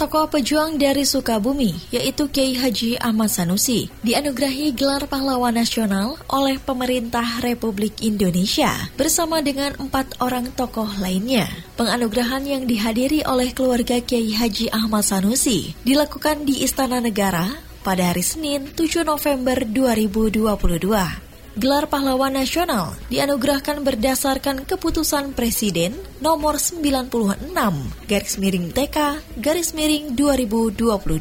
Tokoh pejuang dari Sukabumi, yaitu Kiai Haji Ahmad Sanusi, dianugerahi gelar pahlawan nasional oleh pemerintah Republik Indonesia bersama dengan empat orang tokoh lainnya. Penganugerahan yang dihadiri oleh keluarga Kiai Haji Ahmad Sanusi dilakukan di Istana Negara pada hari Senin 7 November 2022. Gelar Pahlawan Nasional dianugerahkan berdasarkan keputusan Presiden nomor 96 garis miring TK garis miring 2022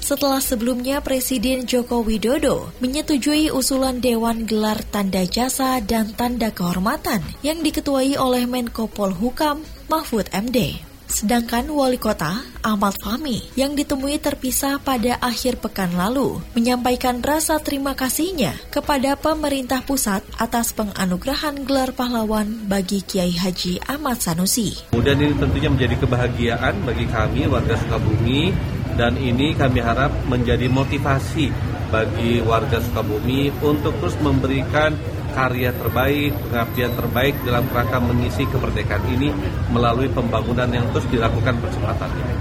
setelah sebelumnya Presiden Joko Widodo menyetujui usulan Dewan Gelar Tanda Jasa dan Tanda Kehormatan yang diketuai oleh Menko Polhukam Mahfud MD. Sedangkan wali kota Ahmad Fahmi yang ditemui terpisah pada akhir pekan lalu menyampaikan rasa terima kasihnya kepada pemerintah pusat atas penganugerahan gelar pahlawan bagi Kiai Haji Ahmad Sanusi. Kemudian ini tentunya menjadi kebahagiaan bagi kami warga Sukabumi dan ini kami harap menjadi motivasi bagi warga Sukabumi untuk terus memberikan karya terbaik, pengabdian terbaik dalam rangka mengisi kemerdekaan ini melalui pembangunan yang terus dilakukan percepatan ini.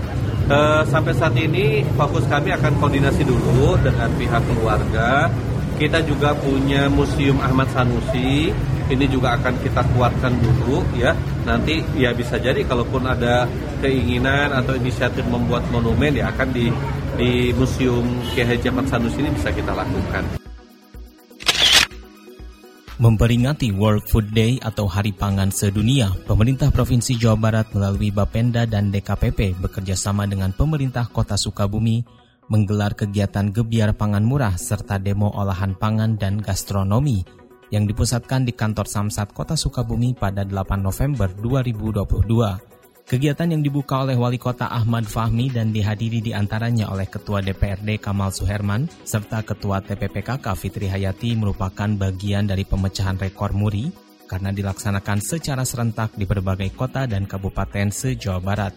E, sampai saat ini fokus kami akan koordinasi dulu dengan pihak keluarga. Kita juga punya Museum Ahmad Sanusi. Ini juga akan kita kuatkan dulu ya. Nanti ya bisa jadi kalaupun ada keinginan atau inisiatif membuat monumen ya akan di di Museum Kiai Haji Ahmad Sanusi ini bisa kita lakukan. Memperingati World Food Day atau Hari Pangan Sedunia, pemerintah Provinsi Jawa Barat melalui Bapenda dan DKPP bekerjasama dengan pemerintah Kota Sukabumi menggelar kegiatan gebiar pangan murah serta demo olahan pangan dan gastronomi yang dipusatkan di kantor Samsat Kota Sukabumi pada 8 November 2022. Kegiatan yang dibuka oleh Wali Kota Ahmad Fahmi dan dihadiri di antaranya oleh Ketua DPRD Kamal Suherman serta Ketua TPPKK Fitri Hayati merupakan bagian dari pemecahan rekor muri karena dilaksanakan secara serentak di berbagai kota dan kabupaten se-Jawa Barat.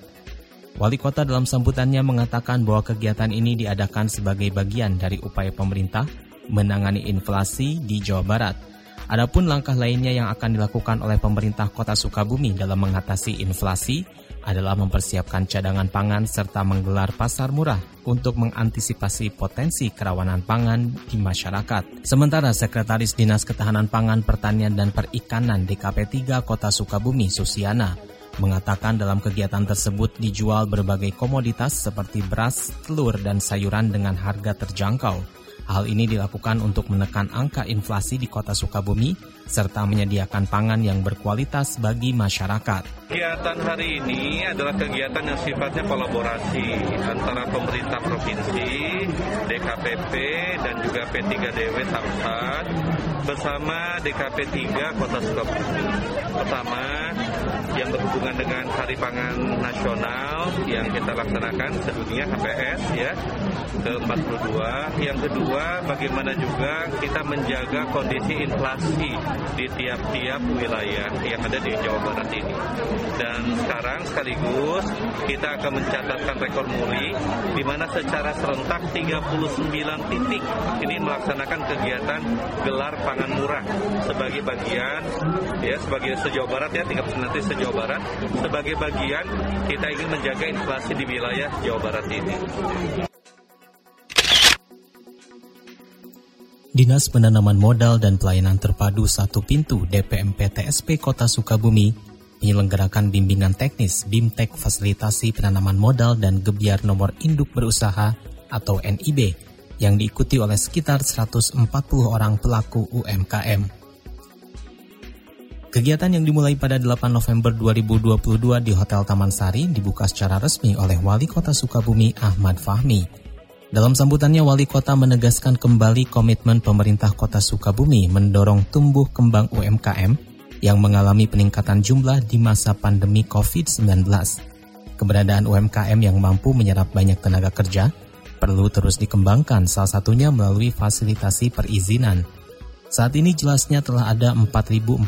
Wali kota dalam sambutannya mengatakan bahwa kegiatan ini diadakan sebagai bagian dari upaya pemerintah menangani inflasi di Jawa Barat – Adapun langkah lainnya yang akan dilakukan oleh pemerintah Kota Sukabumi dalam mengatasi inflasi adalah mempersiapkan cadangan pangan serta menggelar pasar murah untuk mengantisipasi potensi kerawanan pangan di masyarakat. Sementara Sekretaris Dinas Ketahanan Pangan, Pertanian dan Perikanan DKP 3 Kota Sukabumi, Susiana, mengatakan dalam kegiatan tersebut dijual berbagai komoditas seperti beras, telur, dan sayuran dengan harga terjangkau. Hal ini dilakukan untuk menekan angka inflasi di kota Sukabumi serta menyediakan pangan yang berkualitas bagi masyarakat. Kegiatan hari ini adalah kegiatan yang sifatnya kolaborasi antara pemerintah provinsi, DKPP, dan juga P3DW Samsat bersama DKP 3 Kota Sukabumi. Pertama, yang berhubungan dengan Hari Pangan Nasional yang kita laksanakan sedunia HPS ya ke-42. Yang kedua, bagaimana juga kita menjaga kondisi inflasi di tiap-tiap wilayah yang ada di Jawa Barat ini. Dan sekarang sekaligus kita akan mencatatkan rekor muri di mana secara serentak 39 titik ini melaksanakan kegiatan gelar pangan murah sebagai bagian ya sebagai sejauh barat ya 39 sejauh Jawa Barat sebagai bagian kita ingin menjaga inflasi di wilayah Jawa Barat ini. Dinas Penanaman Modal dan Pelayanan Terpadu Satu Pintu DPMP TSP Kota Sukabumi menyelenggarakan bimbingan teknis BIMTEK Fasilitasi Penanaman Modal dan Gebiar Nomor Induk Berusaha atau NIB yang diikuti oleh sekitar 140 orang pelaku UMKM. Kegiatan yang dimulai pada 8 November 2022 di Hotel Taman Sari dibuka secara resmi oleh Wali Kota Sukabumi Ahmad Fahmi. Dalam sambutannya, Wali Kota menegaskan kembali komitmen pemerintah Kota Sukabumi mendorong tumbuh kembang UMKM yang mengalami peningkatan jumlah di masa pandemi COVID-19. Keberadaan UMKM yang mampu menyerap banyak tenaga kerja perlu terus dikembangkan, salah satunya melalui fasilitasi perizinan. Saat ini jelasnya telah ada 4.488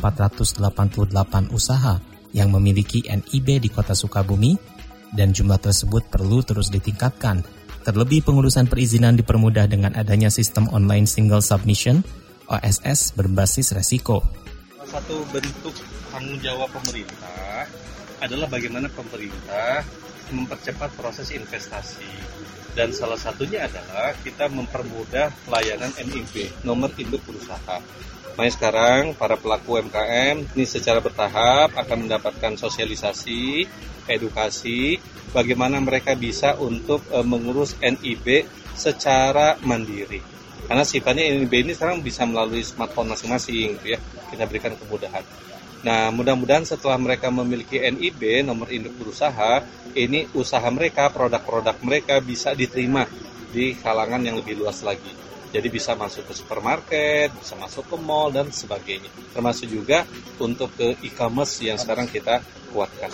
usaha yang memiliki NIB di kota Sukabumi dan jumlah tersebut perlu terus ditingkatkan. Terlebih pengurusan perizinan dipermudah dengan adanya sistem online single submission OSS berbasis resiko. Satu bentuk tanggung jawab pemerintah adalah bagaimana pemerintah mempercepat proses investasi dan salah satunya adalah kita mempermudah layanan NIB nomor induk berusaha Makanya sekarang para pelaku UMKM ini secara bertahap akan mendapatkan sosialisasi, edukasi, bagaimana mereka bisa untuk e, mengurus NIB secara mandiri. Karena sifatnya NIB ini sekarang bisa melalui smartphone masing-masing, gitu ya. Kita berikan kemudahan. Nah, mudah-mudahan setelah mereka memiliki NIB, nomor induk berusaha, ini usaha mereka, produk-produk mereka bisa diterima di kalangan yang lebih luas lagi. Jadi bisa masuk ke supermarket, bisa masuk ke mall dan sebagainya. Termasuk juga untuk ke e-commerce yang sekarang kita kuatkan.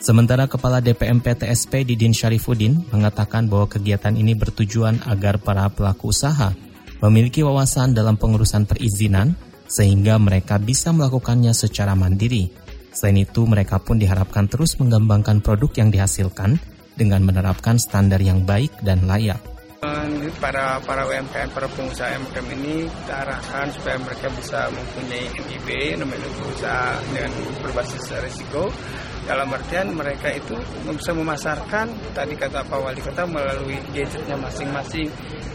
Sementara Kepala DPMP TSP Didin Syarifuddin mengatakan bahwa kegiatan ini bertujuan agar para pelaku usaha memiliki wawasan dalam pengurusan perizinan sehingga mereka bisa melakukannya secara mandiri. Selain itu, mereka pun diharapkan terus mengembangkan produk yang dihasilkan dengan menerapkan standar yang baik dan layak para para UMKM, para pengusaha UMKM ini kita arahkan supaya mereka bisa mempunyai NIB, namanya usaha dengan berbasis risiko. Dalam artian mereka itu bisa memasarkan tadi kata Pak Wali Kota melalui gadgetnya masing-masing.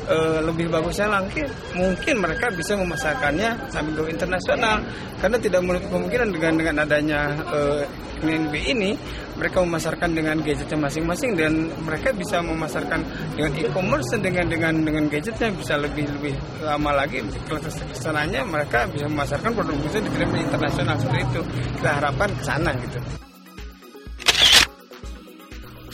E, lebih bagusnya mungkin mungkin mereka bisa memasarkannya sambil go internasional karena tidak menutup kemungkinan dengan dengan adanya e, NNB ini mereka memasarkan dengan gadgetnya masing-masing dan mereka bisa memasarkan dengan e-commerce dengan dengan dengan gadgetnya bisa lebih lebih lama lagi ke sananya mereka bisa memasarkan produk bisa di internasional seperti itu kita harapkan ke sana gitu.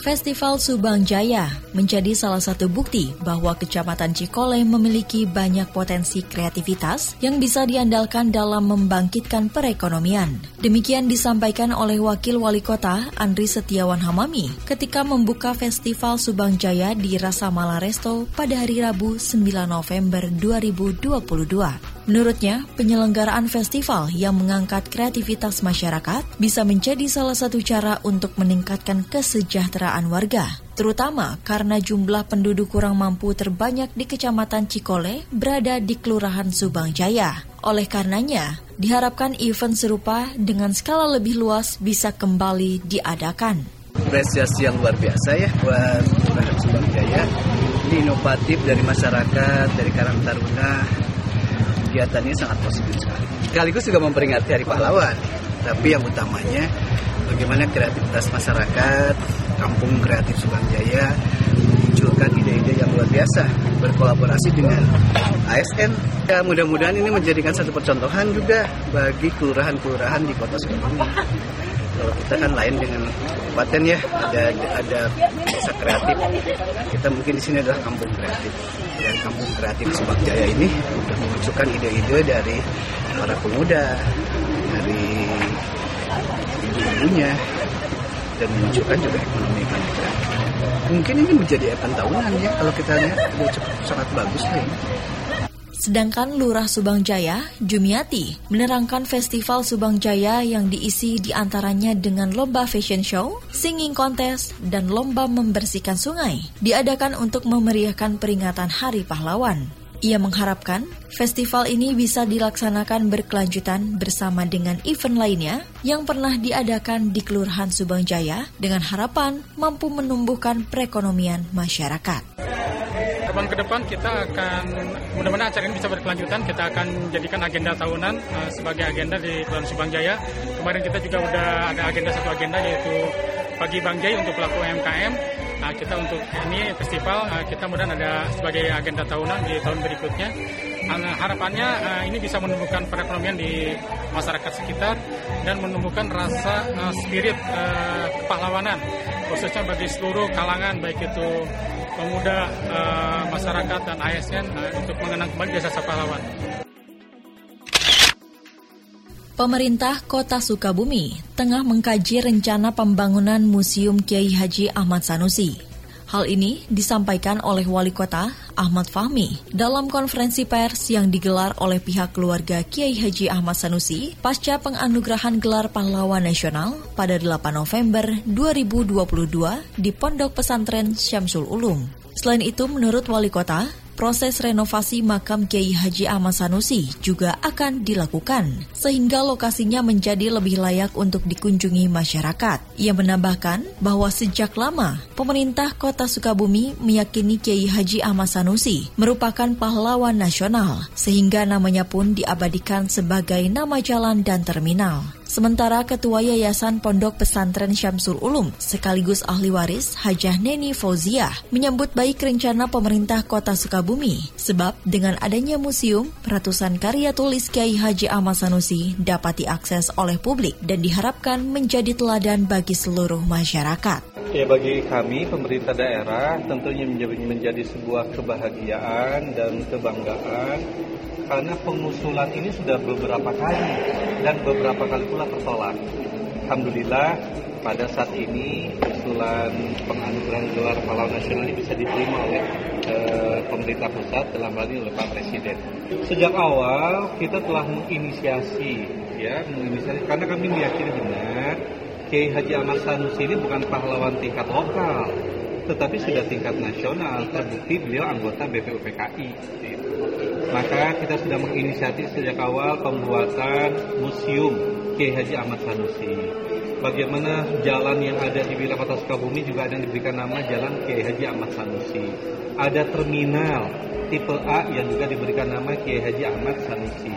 Festival Subang Jaya menjadi salah satu bukti bahwa Kecamatan Cikole memiliki banyak potensi kreativitas yang bisa diandalkan dalam membangkitkan perekonomian. Demikian disampaikan oleh Wakil Wali Kota Andri Setiawan Hamami ketika membuka Festival Subang Jaya di Rasa Mala Resto pada hari Rabu 9 November 2022. Menurutnya, penyelenggaraan festival yang mengangkat kreativitas masyarakat bisa menjadi salah satu cara untuk meningkatkan kesejahteraan warga, terutama karena jumlah penduduk kurang mampu terbanyak di Kecamatan Cikole berada di Kelurahan Subang Jaya. Oleh karenanya, diharapkan event serupa dengan skala lebih luas bisa kembali diadakan. Apresiasi yang luar biasa ya buat Kelurahan Subang Jaya. Ini inovatif dari masyarakat, dari Karang Taruna, kegiatannya sangat positif sekali. Sekaligus juga memperingati Hari Pahlawan. Tapi yang utamanya bagaimana kreativitas masyarakat, kampung kreatif Subang Jaya munculkan ide-ide yang luar biasa berkolaborasi dengan ASN. Ya, mudah-mudahan ini menjadikan satu percontohan juga bagi kelurahan-kelurahan di Kota Sukabumi. Kalau kita kan lain dengan kabupaten ya, ada ada desa kreatif. Kita mungkin di sini adalah kampung kreatif. Dan kampung kreatif Subang Jaya ini sudah memunculkan ide-ide dari para pemuda, dari ibu-ibunya, dan menunjukkan juga ekonomi mereka. Mungkin ini menjadi event tahunan ya kalau kita lihat cukup sangat bagus lah ini. Sedangkan Lurah Subang Jaya, Jumiati, menerangkan festival Subang Jaya yang diisi di antaranya dengan lomba fashion show, singing contest, dan lomba membersihkan sungai, diadakan untuk memeriahkan peringatan Hari Pahlawan. Ia mengharapkan festival ini bisa dilaksanakan berkelanjutan bersama dengan event lainnya yang pernah diadakan di Kelurahan Subang Jaya dengan harapan mampu menumbuhkan perekonomian masyarakat teman ke depan kita akan mudah-mudahan acara ini bisa berkelanjutan. Kita akan jadikan agenda tahunan uh, sebagai agenda di Kelurahan Subang Jaya. Kemarin kita juga udah ada agenda satu agenda yaitu bagi Bang Jai untuk pelaku UMKM. Nah, kita untuk ini festival uh, kita mudah ada sebagai agenda tahunan di tahun berikutnya. Uh, harapannya uh, ini bisa menumbuhkan perekonomian di masyarakat sekitar dan menumbuhkan rasa uh, spirit uh, kepahlawanan khususnya bagi seluruh kalangan baik itu pemuda uh, masyarakat dan ASN uh, untuk mengenang kembali jasa pahlawan. Pemerintah Kota Sukabumi tengah mengkaji rencana pembangunan Museum Kiai Haji Ahmad Sanusi. Hal ini disampaikan oleh Wali Kota Ahmad Fahmi dalam konferensi pers yang digelar oleh pihak keluarga Kiai Haji Ahmad Sanusi pasca penganugerahan gelar pahlawan nasional pada 8 November 2022 di Pondok Pesantren Syamsul Ulum. Selain itu, menurut Wali Kota, proses renovasi makam Kiai Haji Ahmad Sanusi juga akan dilakukan, sehingga lokasinya menjadi lebih layak untuk dikunjungi masyarakat. Ia menambahkan bahwa sejak lama, pemerintah kota Sukabumi meyakini Kiai Haji Ahmad Sanusi merupakan pahlawan nasional, sehingga namanya pun diabadikan sebagai nama jalan dan terminal. Sementara Ketua Yayasan Pondok Pesantren Syamsul Ulum sekaligus ahli waris Hajah Neni Fauziah menyambut baik rencana pemerintah kota Sukabumi sebab dengan adanya museum, ratusan karya tulis Kiai Haji Ahmad Sanusi dapat diakses oleh publik dan diharapkan menjadi teladan bagi seluruh masyarakat. Ya bagi kami pemerintah daerah tentunya menjadi, menjadi sebuah kebahagiaan dan kebanggaan karena pengusulan ini sudah beberapa kali dan beberapa kali pula tertolak. Alhamdulillah pada saat ini usulan penganugerahan gelar pahlawan nasional ini bisa diterima oleh e, pemerintah pusat dalam hal ini oleh Pak Presiden. Sejak awal kita telah menginisiasi ya, menginisiasi karena kami meyakini benar Kiai Haji Ahmad Sanusi ini bukan pahlawan tingkat lokal, tetapi sudah tingkat nasional. Terbukti beliau anggota BPUPKI. Maka kita sudah menginisiatif sejak awal pembuatan museum Kiai Haji Ahmad Sanusi. Bagaimana jalan yang ada di wilayah kota Sukabumi juga ada yang diberikan nama Jalan Kiai Haji Ahmad Sanusi. Ada terminal tipe A yang juga diberikan nama Kiai Haji Ahmad Sanusi.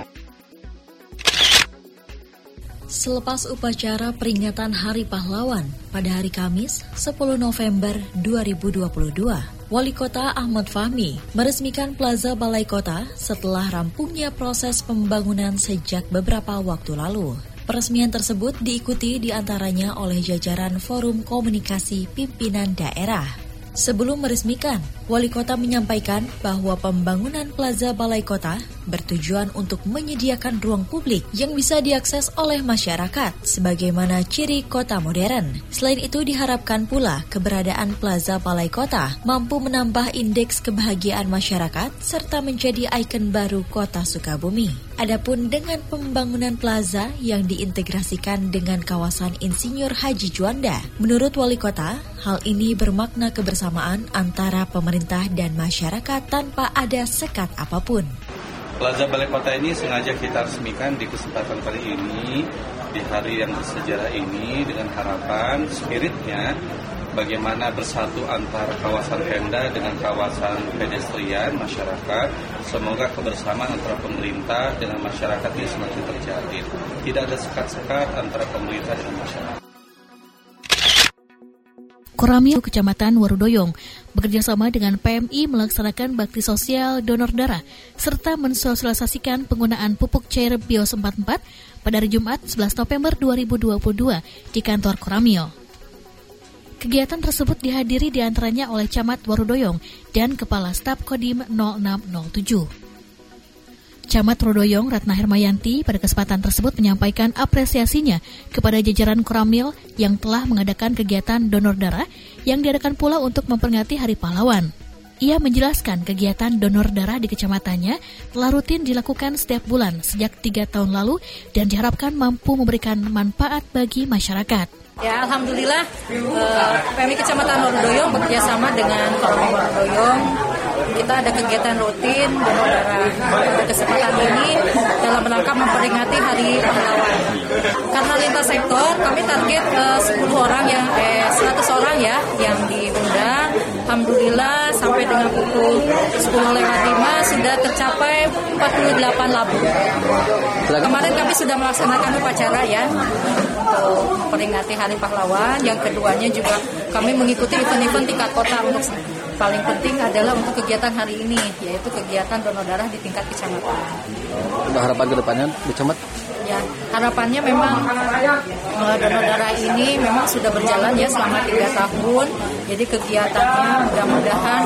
Selepas upacara peringatan Hari Pahlawan pada hari Kamis 10 November 2022, Wali Kota Ahmad Fahmi meresmikan Plaza Balai Kota setelah rampungnya proses pembangunan sejak beberapa waktu lalu. Peresmian tersebut diikuti di antaranya oleh jajaran Forum Komunikasi Pimpinan Daerah. Sebelum meresmikan, Wali Kota menyampaikan bahwa pembangunan Plaza Balai Kota bertujuan untuk menyediakan ruang publik yang bisa diakses oleh masyarakat sebagaimana ciri kota modern. Selain itu diharapkan pula keberadaan Plaza Balai Kota mampu menambah indeks kebahagiaan masyarakat serta menjadi ikon baru kota Sukabumi. Adapun dengan pembangunan plaza yang diintegrasikan dengan kawasan Insinyur Haji Juanda, menurut Wali Kota, hal ini bermakna kebersamaan antara pemerintah dan masyarakat tanpa ada sekat apa pun. Plaza Balai Kota ini sengaja kita resmikan di kesempatan kali ini di hari yang bersejarah ini dengan harapan spiritnya bagaimana bersatu antara kawasan Pemda dengan kawasan pedestrian masyarakat. Semoga kebersamaan antara pemerintah dengan masyarakat ini semakin terjalin. Tidak ada sekat-sekat antara pemerintah dengan masyarakat. Koramil Kecamatan Warudoyong bekerjasama dengan PMI melaksanakan bakti sosial donor darah serta mensosialisasikan penggunaan pupuk cair Bios 44 pada hari Jumat 11 November 2022 di kantor Koramil. Kegiatan tersebut dihadiri di antaranya oleh Camat Warudoyong dan Kepala Staf Kodim 0607. Camat Rodoyong Ratna Hermayanti pada kesempatan tersebut menyampaikan apresiasinya kepada jajaran Koramil yang telah mengadakan kegiatan donor darah yang diadakan pula untuk memperingati Hari Pahlawan. Ia menjelaskan kegiatan donor darah di kecamatannya telah rutin dilakukan setiap bulan sejak tiga tahun lalu dan diharapkan mampu memberikan manfaat bagi masyarakat. Ya, Alhamdulillah uh, PMI Kecamatan Rodoyong bekerjasama dengan Koramil Rodoyong kita ada kegiatan rutin donor pada kesempatan ini dalam rangka memperingati Hari Pahlawan. Karena lintas sektor kami target uh, eh, 10 orang yang eh 100 orang ya yang diundang. Alhamdulillah sampai dengan pukul 10 lewat 5 sudah tercapai 48 labu. Kemarin kami sudah melaksanakan upacara ya untuk memperingati Hari Pahlawan. Yang keduanya juga kami mengikuti event-event tingkat kota untuk paling penting adalah untuk kegiatan hari ini yaitu kegiatan donor darah di tingkat kecamatan. Harapan ke depannya, Bu Camat? Ya, harapannya memang uh, donor darah ini memang sudah berjalan ya selama tiga tahun. Jadi kegiatannya mudah-mudahan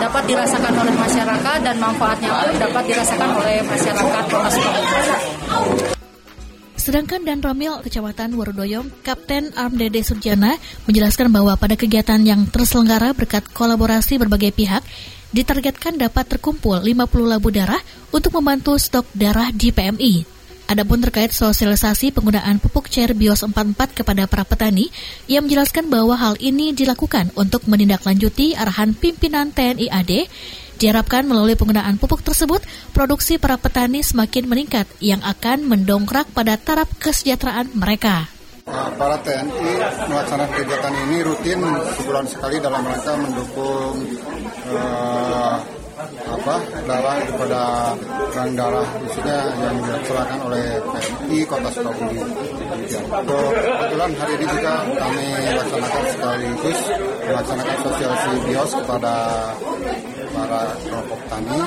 dapat dirasakan oleh masyarakat dan manfaatnya pun dapat dirasakan oleh masyarakat Kota Sukabumi. Sedangkan Dan Ramil Kecamatan Warudoyong, Kapten Armdede Surjana menjelaskan bahwa pada kegiatan yang terselenggara berkat kolaborasi berbagai pihak, ditargetkan dapat terkumpul 50 labu darah untuk membantu stok darah di PMI. Adapun terkait sosialisasi penggunaan pupuk cair bios 44 kepada para petani, ia menjelaskan bahwa hal ini dilakukan untuk menindaklanjuti arahan pimpinan TNI AD Diharapkan melalui penggunaan pupuk tersebut, produksi para petani semakin meningkat yang akan mendongkrak pada taraf kesejahteraan mereka. Uh, para TNI melaksanakan kegiatan ini rutin sebulan sekali dalam rangka mendukung uh, apa darah kepada orang darah khususnya yang dilaksanakan oleh TNI Kota Sukabumi. Kebetulan hari ini juga kami laksanakan sekaligus melaksanakan sosialisasi bios kepada para kelompok tani.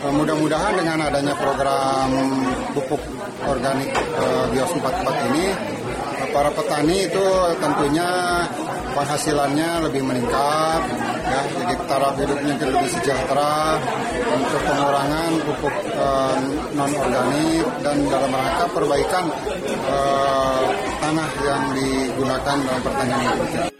Eh, mudah-mudahan dengan adanya program pupuk organik eh, Bios 44 ini, eh, para petani itu tentunya penghasilannya lebih meningkat, ya, jadi taraf hidupnya lebih sejahtera untuk pengurangan pupuk eh, non organik dan dalam rangka perbaikan eh, tanah yang digunakan dalam pertanian.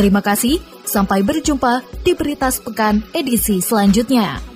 Terima kasih, sampai berjumpa di Berita Sepekan edisi selanjutnya.